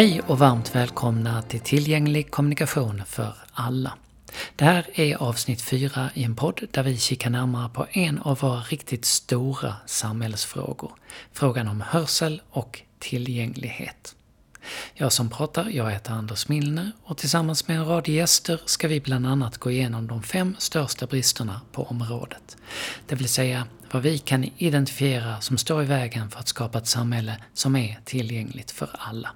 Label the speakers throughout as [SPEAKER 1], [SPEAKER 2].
[SPEAKER 1] Hej och varmt välkomna till Tillgänglig kommunikation för alla. Det här är avsnitt 4 i en podd där vi kikar närmare på en av våra riktigt stora samhällsfrågor. Frågan om hörsel och tillgänglighet. Jag som pratar, jag heter Anders Milner och tillsammans med en rad gäster ska vi bland annat gå igenom de fem största bristerna på området. Det vill säga vad vi kan identifiera som står i vägen för att skapa ett samhälle som är tillgängligt för alla.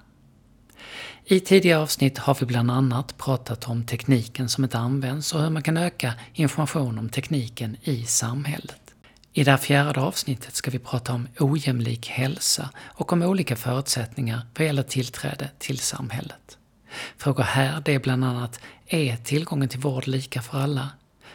[SPEAKER 1] I tidigare avsnitt har vi bland annat pratat om tekniken som inte används och hur man kan öka information om tekniken i samhället. I det här fjärde avsnittet ska vi prata om ojämlik hälsa och om olika förutsättningar vad gäller tillträde till samhället. Frågor här det är bland annat, är tillgången till vård lika för alla?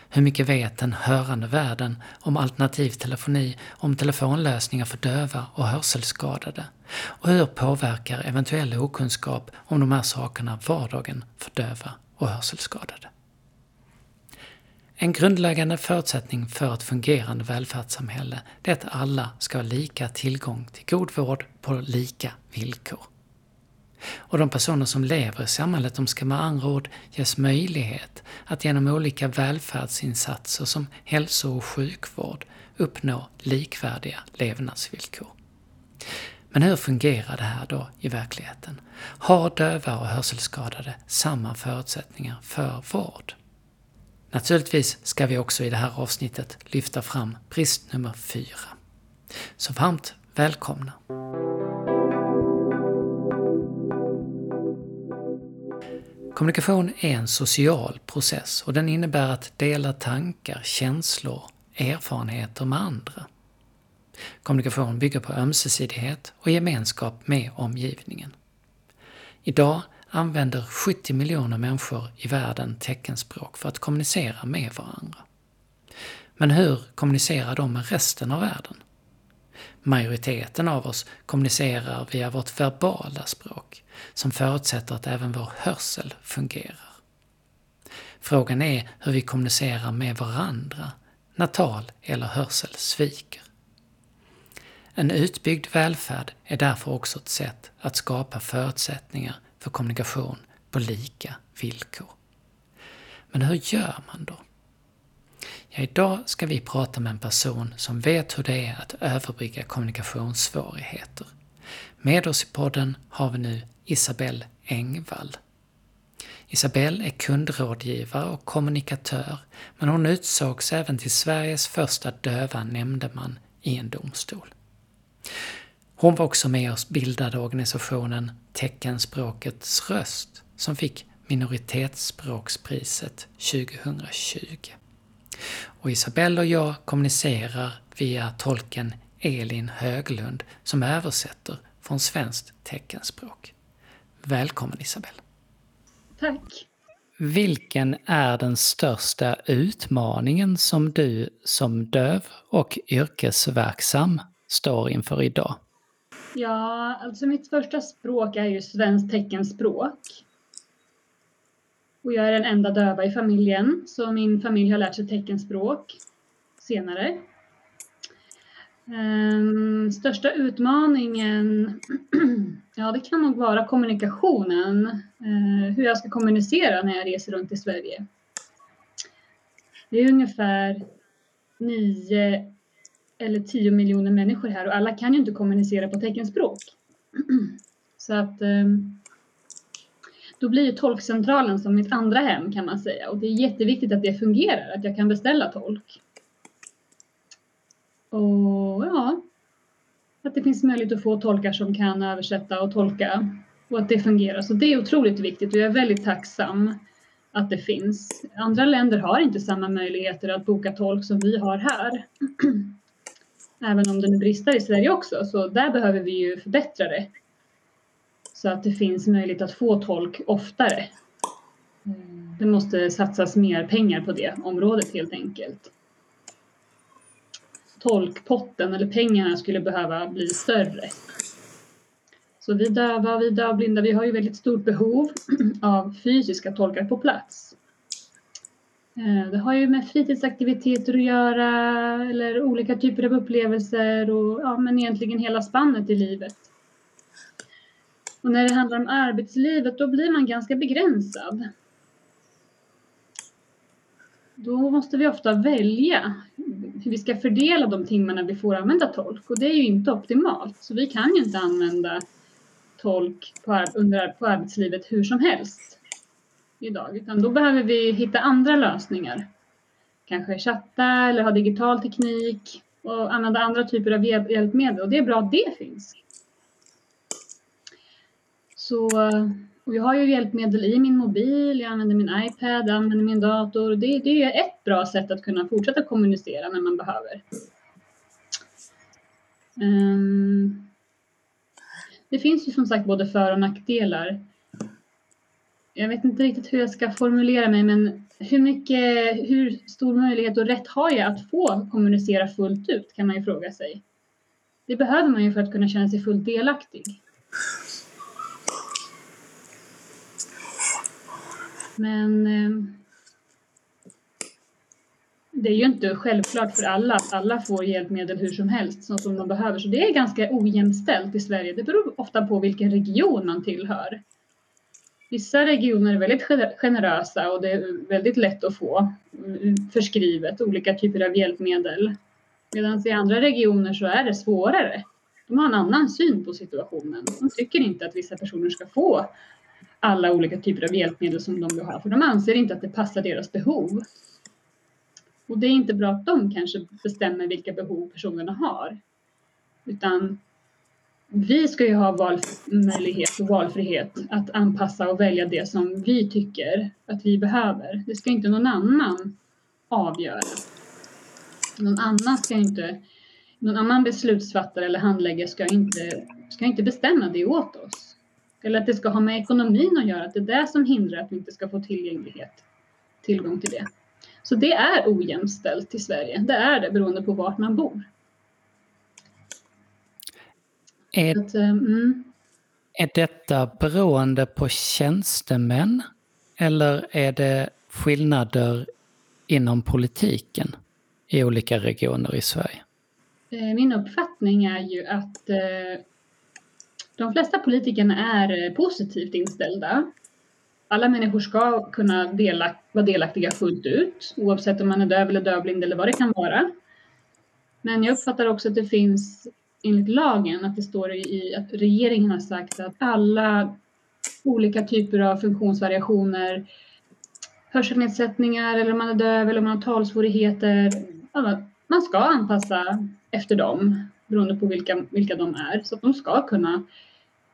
[SPEAKER 1] Hur mycket vet den hörande världen om alternativ telefoni, om telefonlösningar för döva och hörselskadade? Och hur påverkar eventuell okunskap om de här sakerna vardagen för döva och hörselskadade? En grundläggande förutsättning för ett fungerande välfärdssamhälle är att alla ska ha lika tillgång till god vård på lika villkor. Och de personer som lever i samhället de ska med andra ord ges möjlighet att genom olika välfärdsinsatser som hälso och sjukvård uppnå likvärdiga levnadsvillkor. Men hur fungerar det här då i verkligheten? Har döva och hörselskadade samma förutsättningar för vård? Naturligtvis ska vi också i det här avsnittet lyfta fram brist nummer fyra. Så varmt välkomna! Kommunikation är en social process och den innebär att dela tankar, känslor, erfarenheter med andra. Kommunikation bygger på ömsesidighet och gemenskap med omgivningen. Idag använder 70 miljoner människor i världen teckenspråk för att kommunicera med varandra. Men hur kommunicerar de med resten av världen? Majoriteten av oss kommunicerar via vårt verbala språk, som förutsätter att även vår hörsel fungerar. Frågan är hur vi kommunicerar med varandra när tal eller hörsel sviker. En utbyggd välfärd är därför också ett sätt att skapa förutsättningar för kommunikation på lika villkor. Men hur gör man då? Ja, idag ska vi prata med en person som vet hur det är att överbrygga kommunikationssvårigheter. Med oss i podden har vi nu Isabelle Engvall. Isabelle är kundrådgivare och kommunikatör, men hon utsågs även till Sveriges första döva nämndeman i en domstol. Hon var också med och bildade organisationen Teckenspråkets röst som fick minoritetsspråkspriset 2020. Och Isabelle och jag kommunicerar via tolken Elin Höglund som översätter från svenskt teckenspråk. Välkommen Isabelle!
[SPEAKER 2] Tack!
[SPEAKER 1] Vilken är den största utmaningen som du som döv och yrkesverksam står inför idag?
[SPEAKER 2] Ja, alltså mitt första språk är ju svenskt teckenspråk. Och jag är den enda döva i familjen, så min familj har lärt sig teckenspråk senare. Um, största utmaningen, ja det kan nog vara kommunikationen. Uh, hur jag ska kommunicera när jag reser runt i Sverige. Det är ungefär nio eller 10 miljoner människor här och alla kan ju inte kommunicera på teckenspråk. Så att eh, då blir ju tolkcentralen som mitt andra hem kan man säga och det är jätteviktigt att det fungerar, att jag kan beställa tolk. Och ja, att det finns möjlighet att få tolkar som kan översätta och tolka och att det fungerar. Så det är otroligt viktigt och jag är väldigt tacksam att det finns. Andra länder har inte samma möjligheter att boka tolk som vi har här. Även om det nu brister i Sverige också, så där behöver vi ju förbättra det. Så att det finns möjlighet att få tolk oftare. Det måste satsas mer pengar på det området helt enkelt. Tolkpotten eller pengarna skulle behöva bli större. Så vi döva, vi dövblinda, vi har ju väldigt stort behov av fysiska tolkar på plats. Eh, det har ju med fritidsaktiviteter att göra eller olika typer av upplevelser och ja, men egentligen hela spannet i livet. Och när det handlar om arbetslivet, då blir man ganska begränsad. Då måste vi ofta välja hur vi ska fördela de timmarna vi får använda tolk och det är ju inte optimalt. Så vi kan ju inte använda tolk på, under, på arbetslivet hur som helst idag, utan då behöver vi hitta andra lösningar. Kanske chatta eller ha digital teknik och använda andra typer av hjälpmedel och det är bra att det finns. Så, och jag har ju hjälpmedel i min mobil, jag använder min iPad, jag använder min dator. Det, det är ett bra sätt att kunna fortsätta kommunicera när man behöver. Um, det finns ju som sagt både för och nackdelar. Jag vet inte riktigt hur jag ska formulera mig, men hur mycket, hur stor möjlighet och rätt har jag att få kommunicera fullt ut kan man ju fråga sig. Det behöver man ju för att kunna känna sig fullt delaktig. Men ehm, det är ju inte självklart för alla att alla får hjälpmedel hur som helst så som de behöver. Så det är ganska ojämställt i Sverige. Det beror ofta på vilken region man tillhör. Vissa regioner är väldigt generösa och det är väldigt lätt att få mm, förskrivet olika typer av hjälpmedel. Medan i andra regioner så är det svårare. De har en annan syn på situationen. De tycker inte att vissa personer ska få alla olika typer av hjälpmedel som de vill ha, för de anser inte att det passar deras behov. Och det är inte bra att de kanske bestämmer vilka behov personerna har. Utan vi ska ju ha valmöjlighet och valfrihet att anpassa och välja det som vi tycker att vi behöver. Det ska inte någon annan avgöra. Någon annan ska inte, någon annan beslutsfattare eller handläggare ska inte, ska inte bestämma det åt oss. Eller att det ska ha med ekonomin att göra, att det är det som hindrar att vi inte ska få tillgänglighet, tillgång till det. Så det är ojämställt i Sverige. Det är det beroende på vart man bor.
[SPEAKER 1] Är, att, eh, mm. är detta beroende på tjänstemän eller är det skillnader inom politiken i olika regioner i Sverige?
[SPEAKER 2] Eh, min uppfattning är ju att eh, de flesta politikerna är positivt inställda alla människor ska kunna dela, vara delaktiga fullt ut, oavsett om man är döv eller dövblind eller vad det kan vara. Men jag uppfattar också att det finns enligt lagen att det står i att regeringen har sagt att alla olika typer av funktionsvariationer, hörselnedsättningar eller om man är döv eller om man har talsvårigheter, man ska anpassa efter dem beroende på vilka, vilka de är. Så att de ska kunna,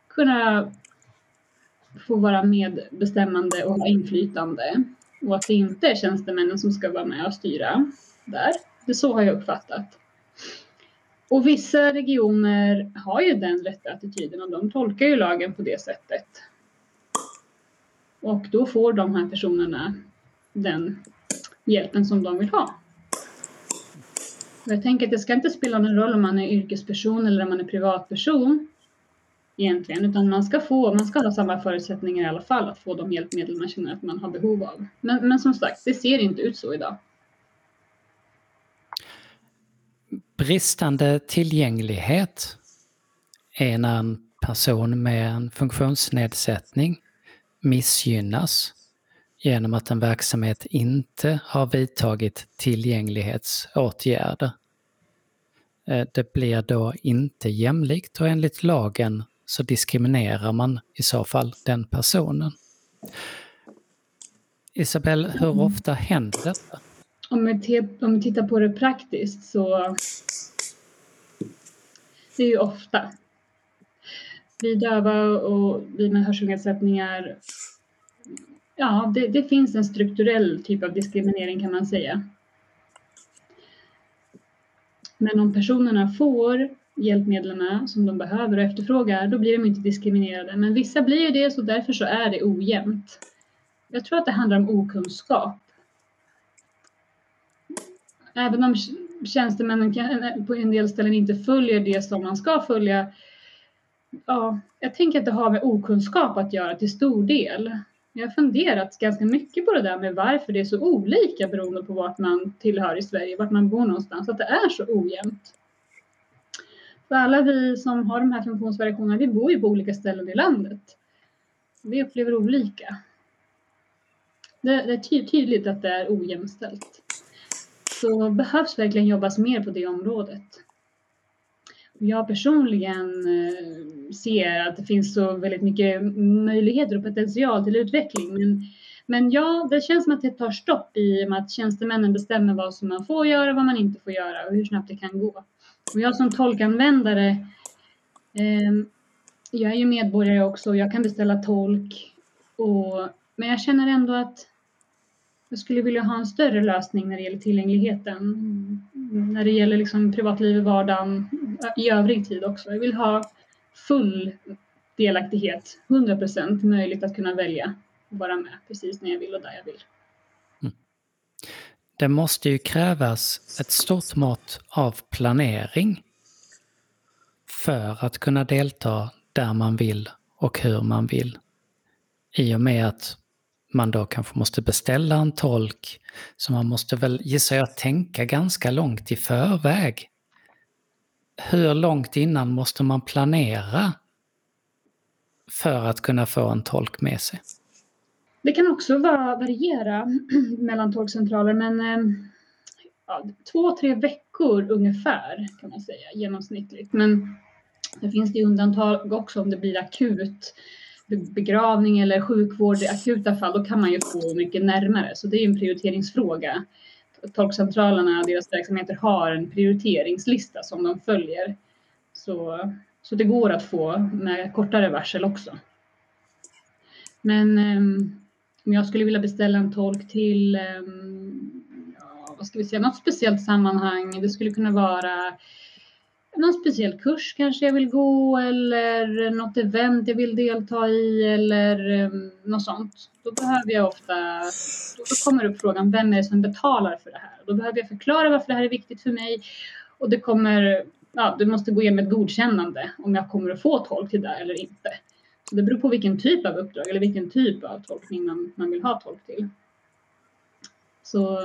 [SPEAKER 2] kunna få vara medbestämmande och ha inflytande. Och att det inte är tjänstemännen som ska vara med och styra där. Det så har jag uppfattat. Och vissa regioner har ju den rätta attityden och de tolkar ju lagen på det sättet. Och då får de här personerna den hjälpen som de vill ha. jag tänker att det ska inte spela någon roll om man är yrkesperson eller om man är privatperson egentligen, utan man ska, få, man ska ha samma förutsättningar i alla fall att få de hjälpmedel man känner att man har behov av. Men, men som sagt, det ser inte ut så idag.
[SPEAKER 1] Bristande tillgänglighet är när en person med en funktionsnedsättning missgynnas genom att en verksamhet inte har vidtagit tillgänglighetsåtgärder. Eh, det blir då inte jämlikt och enligt lagen så diskriminerar man i så fall den personen. Isabelle, hur ofta händer detta?
[SPEAKER 2] Om vi, om vi tittar på det praktiskt så det är ju ofta. Vi döva och vi med hörselnedsättningar, ja, det, det finns en strukturell typ av diskriminering kan man säga. Men om personerna får hjälpmedlen som de behöver och efterfrågar, då blir de inte diskriminerade. Men vissa blir ju det, så därför så är det ojämnt. Jag tror att det handlar om okunskap. Även om tjänstemännen på en del ställen inte följer det som man ska följa. Ja, jag tänker att det har med okunskap att göra till stor del. Jag har funderat ganska mycket på det där med varför det är så olika beroende på vart man tillhör i Sverige, vart man bor någonstans, att det är så ojämnt. För alla vi som har de här funktionsvariationerna, vi bor ju på olika ställen i landet. Vi upplever olika. Det, det är tydligt att det är ojämställt. Så behövs verkligen jobbas mer på det området. Jag personligen eh, ser att det finns så väldigt mycket möjligheter och potential till utveckling. Men, men ja, det känns som att det tar stopp i och med att tjänstemännen bestämmer vad som man får göra, vad man inte får göra och hur snabbt det kan gå. Och jag som tolkanvändare, eh, jag är ju medborgare också och jag kan beställa tolk. Och, men jag känner ändå att jag skulle vilja ha en större lösning när det gäller tillgängligheten. När det gäller liksom privatliv i vardagen, i övrig tid också. Jag vill ha full delaktighet, 100 procent möjligt att kunna välja och vara med precis när jag vill och där jag vill. Mm.
[SPEAKER 1] Det måste ju krävas ett stort mått av planering för att kunna delta där man vill och hur man vill. I och med att man då kanske måste beställa en tolk. Så man måste väl, gissar jag, tänka ganska långt i förväg. Hur långt innan måste man planera för att kunna få en tolk med sig?
[SPEAKER 2] Det kan också vara, variera mellan tolkcentraler men eh, ja, två, tre veckor ungefär kan man säga genomsnittligt. Men det finns det undantag också om det blir akut begravning eller sjukvård i akuta fall, då kan man ju få mycket närmare. Så det är en prioriteringsfråga. Tolkcentralerna och deras verksamheter har en prioriteringslista som de följer. Så, så det går att få med kortare varsel också. Men ehm, om jag skulle vilja beställa en tolk till ehm, ja, vad ska vi säga, något speciellt sammanhang. Det skulle kunna vara någon speciell kurs kanske jag vill gå eller något event jag vill delta i eller um, något sånt. Då behöver jag ofta, då kommer upp frågan vem är det som betalar för det här? Då behöver jag förklara varför det här är viktigt för mig och det kommer, ja, du måste gå igenom ett godkännande om jag kommer att få tolk till det eller inte. Så det beror på vilken typ av uppdrag eller vilken typ av tolkning man, man vill ha tolk till. Så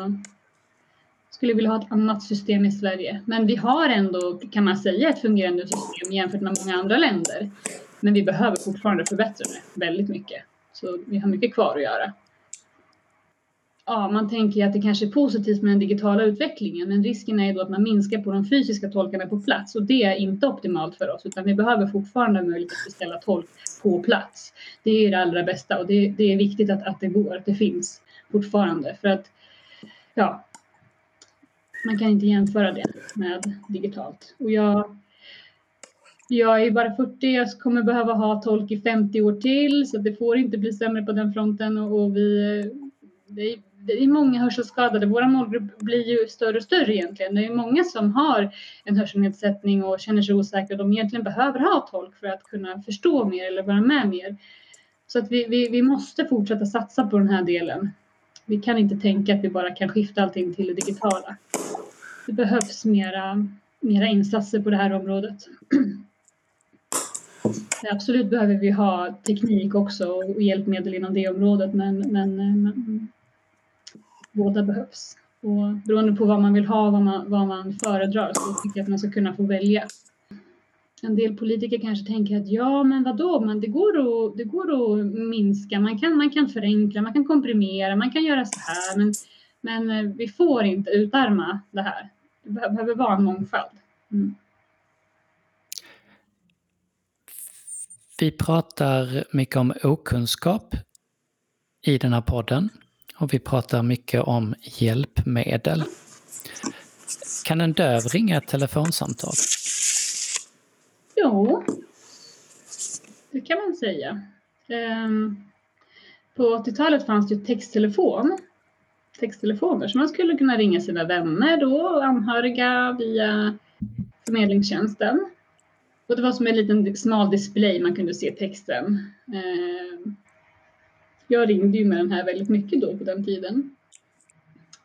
[SPEAKER 2] skulle vilja ha ett annat system i Sverige. Men vi har ändå, kan man säga, ett fungerande system jämfört med många andra länder. Men vi behöver fortfarande förbättra det väldigt mycket. Så vi har mycket kvar att göra. Ja, man tänker att det kanske är positivt med den digitala utvecklingen, men risken är då att man minskar på de fysiska tolkarna på plats och det är inte optimalt för oss, utan vi behöver fortfarande möjlighet att beställa tolk på plats. Det är det allra bästa och det, det är viktigt att, att det går, att det finns fortfarande för att ja, man kan inte jämföra det med digitalt. Och jag, jag är bara 40, jag kommer behöva ha tolk i 50 år till så det får inte bli sämre på den fronten och vi, det är, det är många hörselskadade. Vår målgrupp blir ju större och större egentligen. Det är många som har en hörselnedsättning och känner sig osäkra. De egentligen behöver ha tolk för att kunna förstå mer eller vara med mer. Så att vi, vi, vi måste fortsätta satsa på den här delen. Vi kan inte tänka att vi bara kan skifta allting till det digitala det behövs mera, mera insatser på det här området. Absolut behöver vi ha teknik också och hjälpmedel inom det området men, men, men båda behövs. Och beroende på vad man vill ha, vad man, vad man föredrar, så tycker jag att man ska kunna få välja. En del politiker kanske tänker att ja, men vadå, men det går att, det går att minska, man kan, man kan förenkla, man kan komprimera, man kan göra så här, men, men vi får inte utarma det här. Det behöver vara en mångfald. Mm.
[SPEAKER 1] Vi pratar mycket om okunskap i den här podden och vi pratar mycket om hjälpmedel. Kan en döv ringa ett telefonsamtal?
[SPEAKER 2] Jo, det kan man säga. Ehm, på 80-talet fanns det texttelefon texttelefoner så man skulle kunna ringa sina vänner då, anhöriga via förmedlingstjänsten. Och det var som en liten smal display, man kunde se texten. Eh, jag ringde ju med den här väldigt mycket då på den tiden.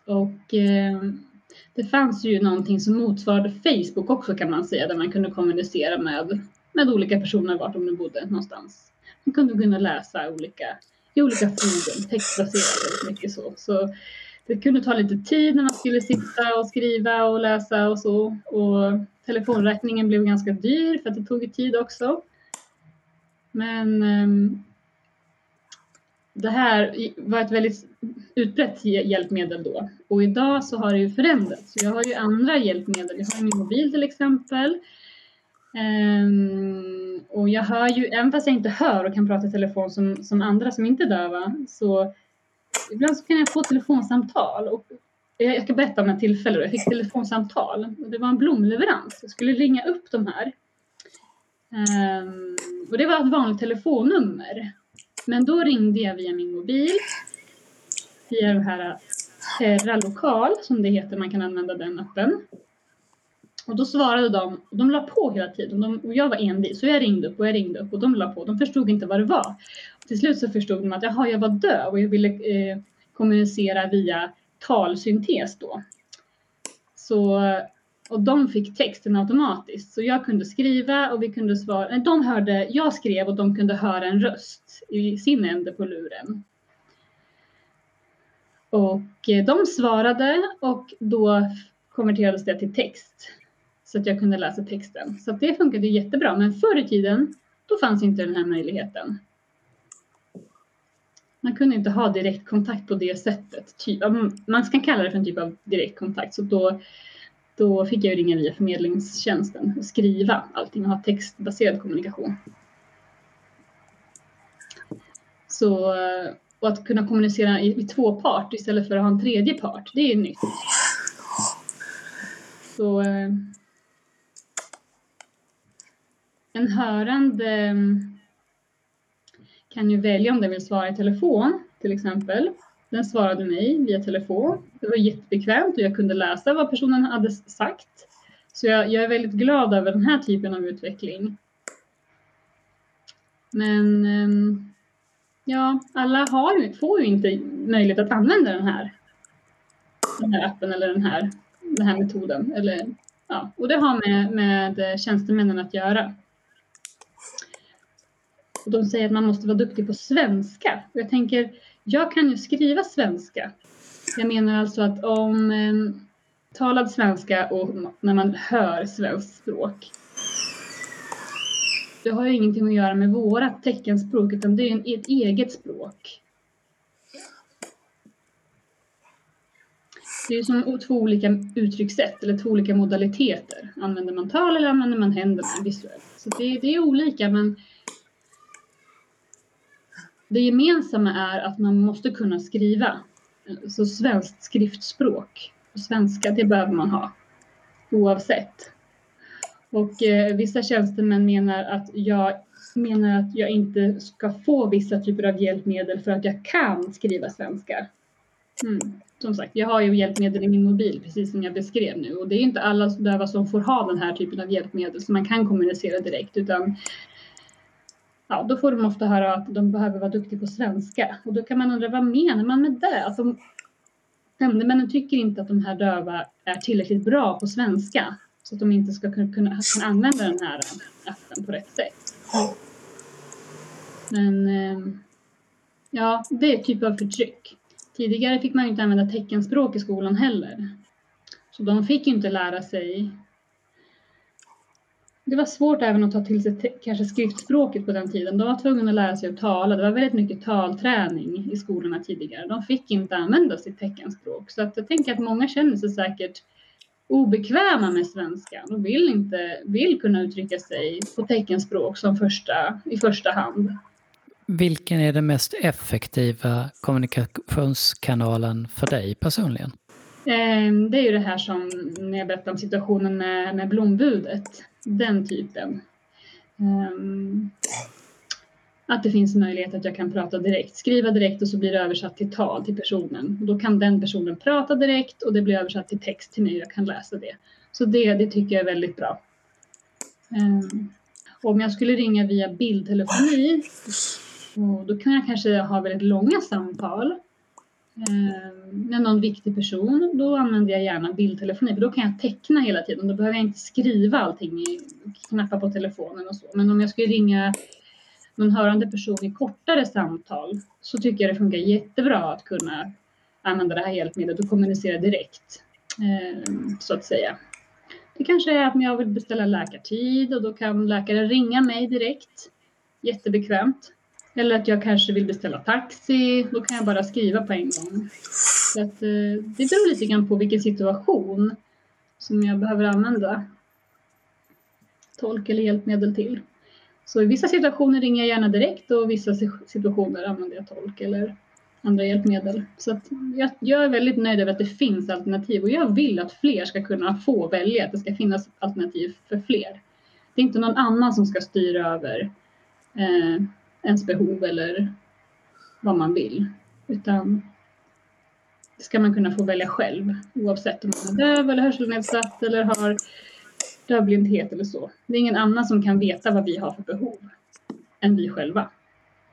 [SPEAKER 2] Och eh, det fanns ju någonting som motsvarade Facebook också kan man säga, där man kunde kommunicera med, med olika personer vart de nu bodde någonstans. Man kunde kunna läsa olika, i olika forum, textbaserat väldigt mycket så. så det kunde ta lite tid när man skulle sitta och skriva och läsa och så. Och telefonräkningen blev ganska dyr för att det tog tid också. Men ehm, det här var ett väldigt utbrett hjälpmedel då. Och idag så har det ju förändrats. Jag har ju andra hjälpmedel. Jag har min mobil till exempel. Ehm, och jag hör ju, även fast jag inte hör och kan prata i telefon som, som andra som inte är döva, så ibland så kan jag få telefonsamtal. Och jag ska berätta om ett tillfälle då jag fick telefonsamtal. Det var en blomleverans. Jag skulle ringa upp de här. Um, och det var ett vanligt telefonnummer. Men då ringde jag via min mobil. Via det här Terra Lokal, som det heter. Man kan använda den appen. Och då svarade de, och de la på hela tiden. De, och jag var envis, så jag ringde upp och jag ringde upp och de la på. De förstod inte vad det var. Till slut så förstod de att jaha, jag var döv och jag ville eh, kommunicera via talsyntes då. Så, och de fick texten automatiskt. Så jag kunde skriva och vi kunde svara. De hörde, jag skrev och de kunde höra en röst i sin ände på luren. Och eh, de svarade och då konverterades det till text så att jag kunde läsa texten. Så det funkade jättebra. Men förr i tiden, då fanns inte den här möjligheten. Man kunde inte ha direktkontakt på det sättet. Ty, man ska kalla det för en typ av direktkontakt. Så då, då fick jag ringa via förmedlingstjänsten och skriva allting och ha textbaserad kommunikation. Så, eh, och att kunna kommunicera i, i två part istället för att ha en tredje part, det är nytt. Så eh, en hörande mm, kan ju välja om den vill svara i telefon till exempel. Den svarade mig via telefon. Det var jättebekvämt och jag kunde läsa vad personen hade sagt. Så jag, jag är väldigt glad över den här typen av utveckling. Men ehm, ja, alla har, får ju inte möjlighet att använda den här, den här appen eller den här, den här metoden. Eller, ja, och det har med, med tjänstemännen att göra. Och de säger att man måste vara duktig på svenska. Och jag tänker, jag kan ju skriva svenska. Jag menar alltså att om eh, talad svenska och när man hör svenskt språk. Det har ju ingenting att göra med vårat teckenspråk utan det är ett eget språk. Det är ju som två olika uttryckssätt eller två olika modaliteter. Använder man tal eller använder man händerna visuellt? Så det, det är olika men det gemensamma är att man måste kunna skriva. Eh, så svenskt skriftspråk, svenska, det behöver man ha oavsett. Och eh, vissa tjänstemän menar att jag menar att jag inte ska få vissa typer av hjälpmedel för att jag kan skriva svenska. Mm. Som sagt, jag har ju hjälpmedel i min mobil, precis som jag beskrev nu. Och det är inte alla döva som får ha den här typen av hjälpmedel, så man kan kommunicera direkt, utan ja, då får de ofta höra att de behöver vara duktiga på svenska. Och då kan man undra, vad menar man med det? Alltså, nämndemännen tycker inte att de här döva är tillräckligt bra på svenska så att de inte ska kunna, kunna använda den här appen på rätt sätt. Men eh, ja, det är typ av förtryck. Tidigare fick man ju inte använda teckenspråk i skolan heller. Så de fick ju inte lära sig det var svårt även att ta till sig kanske skriftspråket på den tiden. De var tvungna att lära sig att tala. Det var väldigt mycket talträning i skolorna tidigare. De fick inte använda sitt teckenspråk. Så att jag tänker att många känner sig säkert obekväma med svenska. De vill inte, vill kunna uttrycka sig på teckenspråk som första, i första hand.
[SPEAKER 1] Vilken är den mest effektiva kommunikationskanalen för dig personligen?
[SPEAKER 2] Ehm, det är ju det här som när jag berättade om situationen med, med blombudet den typen. Um, att det finns möjlighet att jag kan prata direkt, skriva direkt och så blir det översatt till tal till personen. Och då kan den personen prata direkt och det blir översatt till text till mig och jag kan läsa det. Så det, det tycker jag är väldigt bra. Um, om jag skulle ringa via bildtelefoni, då kan jag kanske ha väldigt långa samtal Eh, med någon viktig person, då använder jag gärna bildtelefoni för då kan jag teckna hela tiden. Då behöver jag inte skriva allting i knappar på telefonen och så. Men om jag skulle ringa någon hörande person i kortare samtal så tycker jag det funkar jättebra att kunna använda det här hjälpmedlet och kommunicera direkt, eh, så att säga. Det kanske är att jag vill beställa läkartid och då kan läkaren ringa mig direkt. Jättebekvämt. Eller att jag kanske vill beställa taxi, då kan jag bara skriva på en gång. Så att, eh, det beror lite grann på vilken situation som jag behöver använda tolk eller hjälpmedel till. Så i vissa situationer ringer jag gärna direkt och i vissa situationer använder jag tolk eller andra hjälpmedel. Så att jag, jag, är väldigt nöjd över att det finns alternativ och jag vill att fler ska kunna få välja, att det ska finnas alternativ för fler. Det är inte någon annan som ska styra över eh, ens behov eller vad man vill, utan det ska man kunna få välja själv oavsett om man är döv eller hörselnedsatt eller har dövblindhet eller så. Det är ingen annan som kan veta vad vi har för behov än vi själva.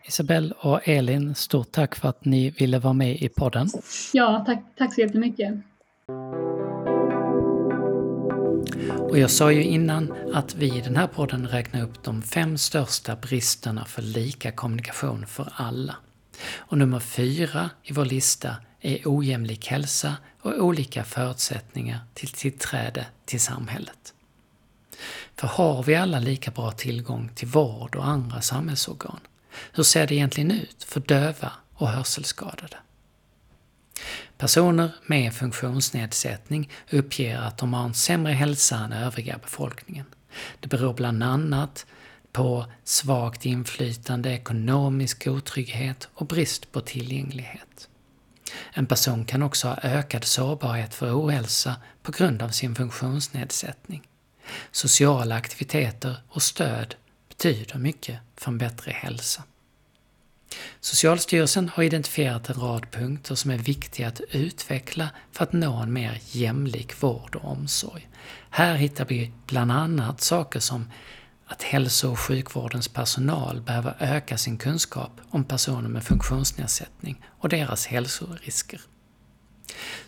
[SPEAKER 1] Isabelle och Elin, stort tack för att ni ville vara med i podden.
[SPEAKER 2] Ja, tack, tack så jättemycket.
[SPEAKER 1] Och jag sa ju innan att vi i den här podden räknar upp de fem största bristerna för lika kommunikation för alla. Och nummer fyra i vår lista är ojämlik hälsa och olika förutsättningar till tillträde till samhället. För har vi alla lika bra tillgång till vård och andra samhällsorgan? Hur ser det egentligen ut för döva och hörselskadade? Personer med funktionsnedsättning uppger att de har en sämre hälsa än övriga befolkningen. Det beror bland annat på svagt inflytande, ekonomisk otrygghet och brist på tillgänglighet. En person kan också ha ökad sårbarhet för ohälsa på grund av sin funktionsnedsättning. Sociala aktiviteter och stöd betyder mycket för en bättre hälsa. Socialstyrelsen har identifierat en rad punkter som är viktiga att utveckla för att nå en mer jämlik vård och omsorg. Här hittar vi bland annat saker som att hälso och sjukvårdens personal behöver öka sin kunskap om personer med funktionsnedsättning och deras hälsorisker.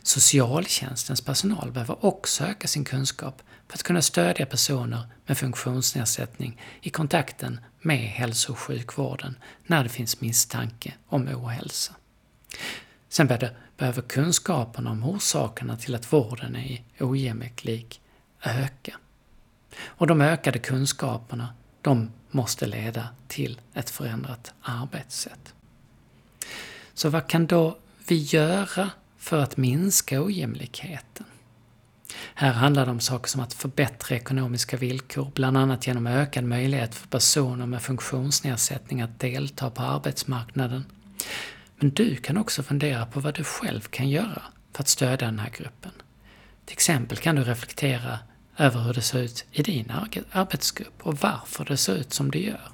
[SPEAKER 1] Socialtjänstens personal behöver också öka sin kunskap för att kunna stödja personer med funktionsnedsättning i kontakten med hälso och sjukvården när det finns misstanke om ohälsa. Sen behöver kunskapen om orsakerna till att vården är ojämlik öka. Och de ökade kunskaperna, de måste leda till ett förändrat arbetssätt. Så vad kan då vi göra för att minska ojämlikheten? Här handlar det om saker som att förbättra ekonomiska villkor, bland annat genom ökad möjlighet för personer med funktionsnedsättning att delta på arbetsmarknaden. Men du kan också fundera på vad du själv kan göra för att stödja den här gruppen. Till exempel kan du reflektera över hur det ser ut i din arbetsgrupp och varför det ser ut som det gör.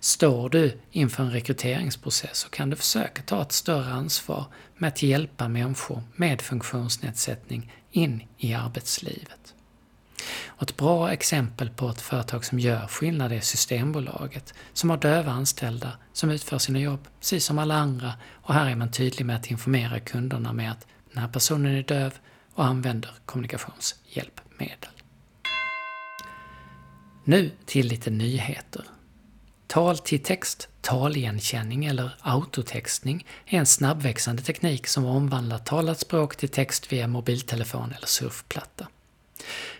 [SPEAKER 1] Står du inför en rekryteringsprocess så kan du försöka ta ett större ansvar med att hjälpa människor med funktionsnedsättning in i arbetslivet. Och ett bra exempel på ett företag som gör skillnad är Systembolaget, som har döva anställda som utför sina jobb precis som alla andra och här är man tydlig med att informera kunderna med att den här personen är döv och använder kommunikationshjälpmedel. Nu till lite nyheter. Tal till text, taligenkänning eller autotextning är en snabbväxande teknik som omvandlar talat språk till text via mobiltelefon eller surfplatta.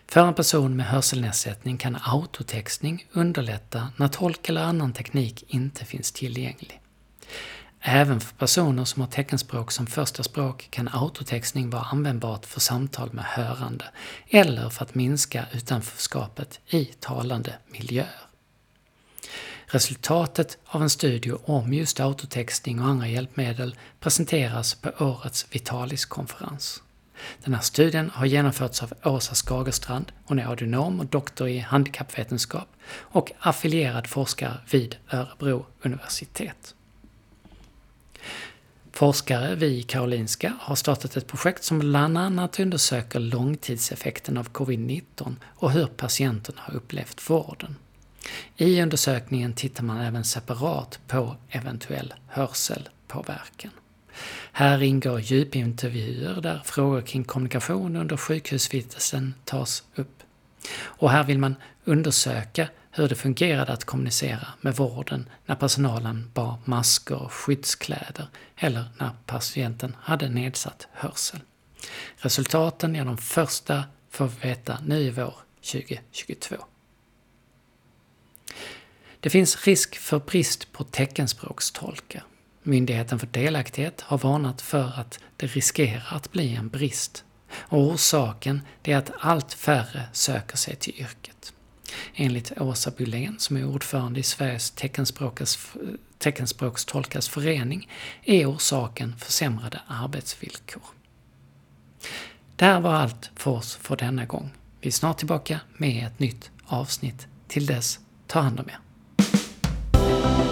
[SPEAKER 1] För en person med hörselnedsättning kan autotextning underlätta när tolk eller annan teknik inte finns tillgänglig. Även för personer som har teckenspråk som första språk kan autotextning vara användbart för samtal med hörande eller för att minska utanförskapet i talande miljöer. Resultatet av en studie om just autotextning och andra hjälpmedel presenteras på årets Vitalis-konferens. Den här studien har genomförts av Åsa Skagerstrand, hon är audionom och doktor i handikappvetenskap och affilierad forskare vid Örebro universitet. Forskare vid Karolinska har startat ett projekt som bland annat undersöker långtidseffekten av covid-19 och hur patienten har upplevt vården. I undersökningen tittar man även separat på eventuell hörselpåverkan. Här ingår djupintervjuer där frågor kring kommunikation under sjukhusvistelsen tas upp. Och här vill man undersöka hur det fungerade att kommunicera med vården när personalen bar masker och skyddskläder eller när patienten hade nedsatt hörsel. Resultaten, är de första får vi veta nu i vår 2022. Det finns risk för brist på teckenspråkstolkar. Myndigheten för delaktighet har varnat för att det riskerar att bli en brist. Och orsaken är att allt färre söker sig till yrket. Enligt Åsa Bylén, som är ordförande i Sveriges teckenspråkstolkars förening, är orsaken försämrade arbetsvillkor. Det här var allt för oss för denna gång. Vi är snart tillbaka med ett nytt avsnitt. Till dess, ta hand om er. Bye.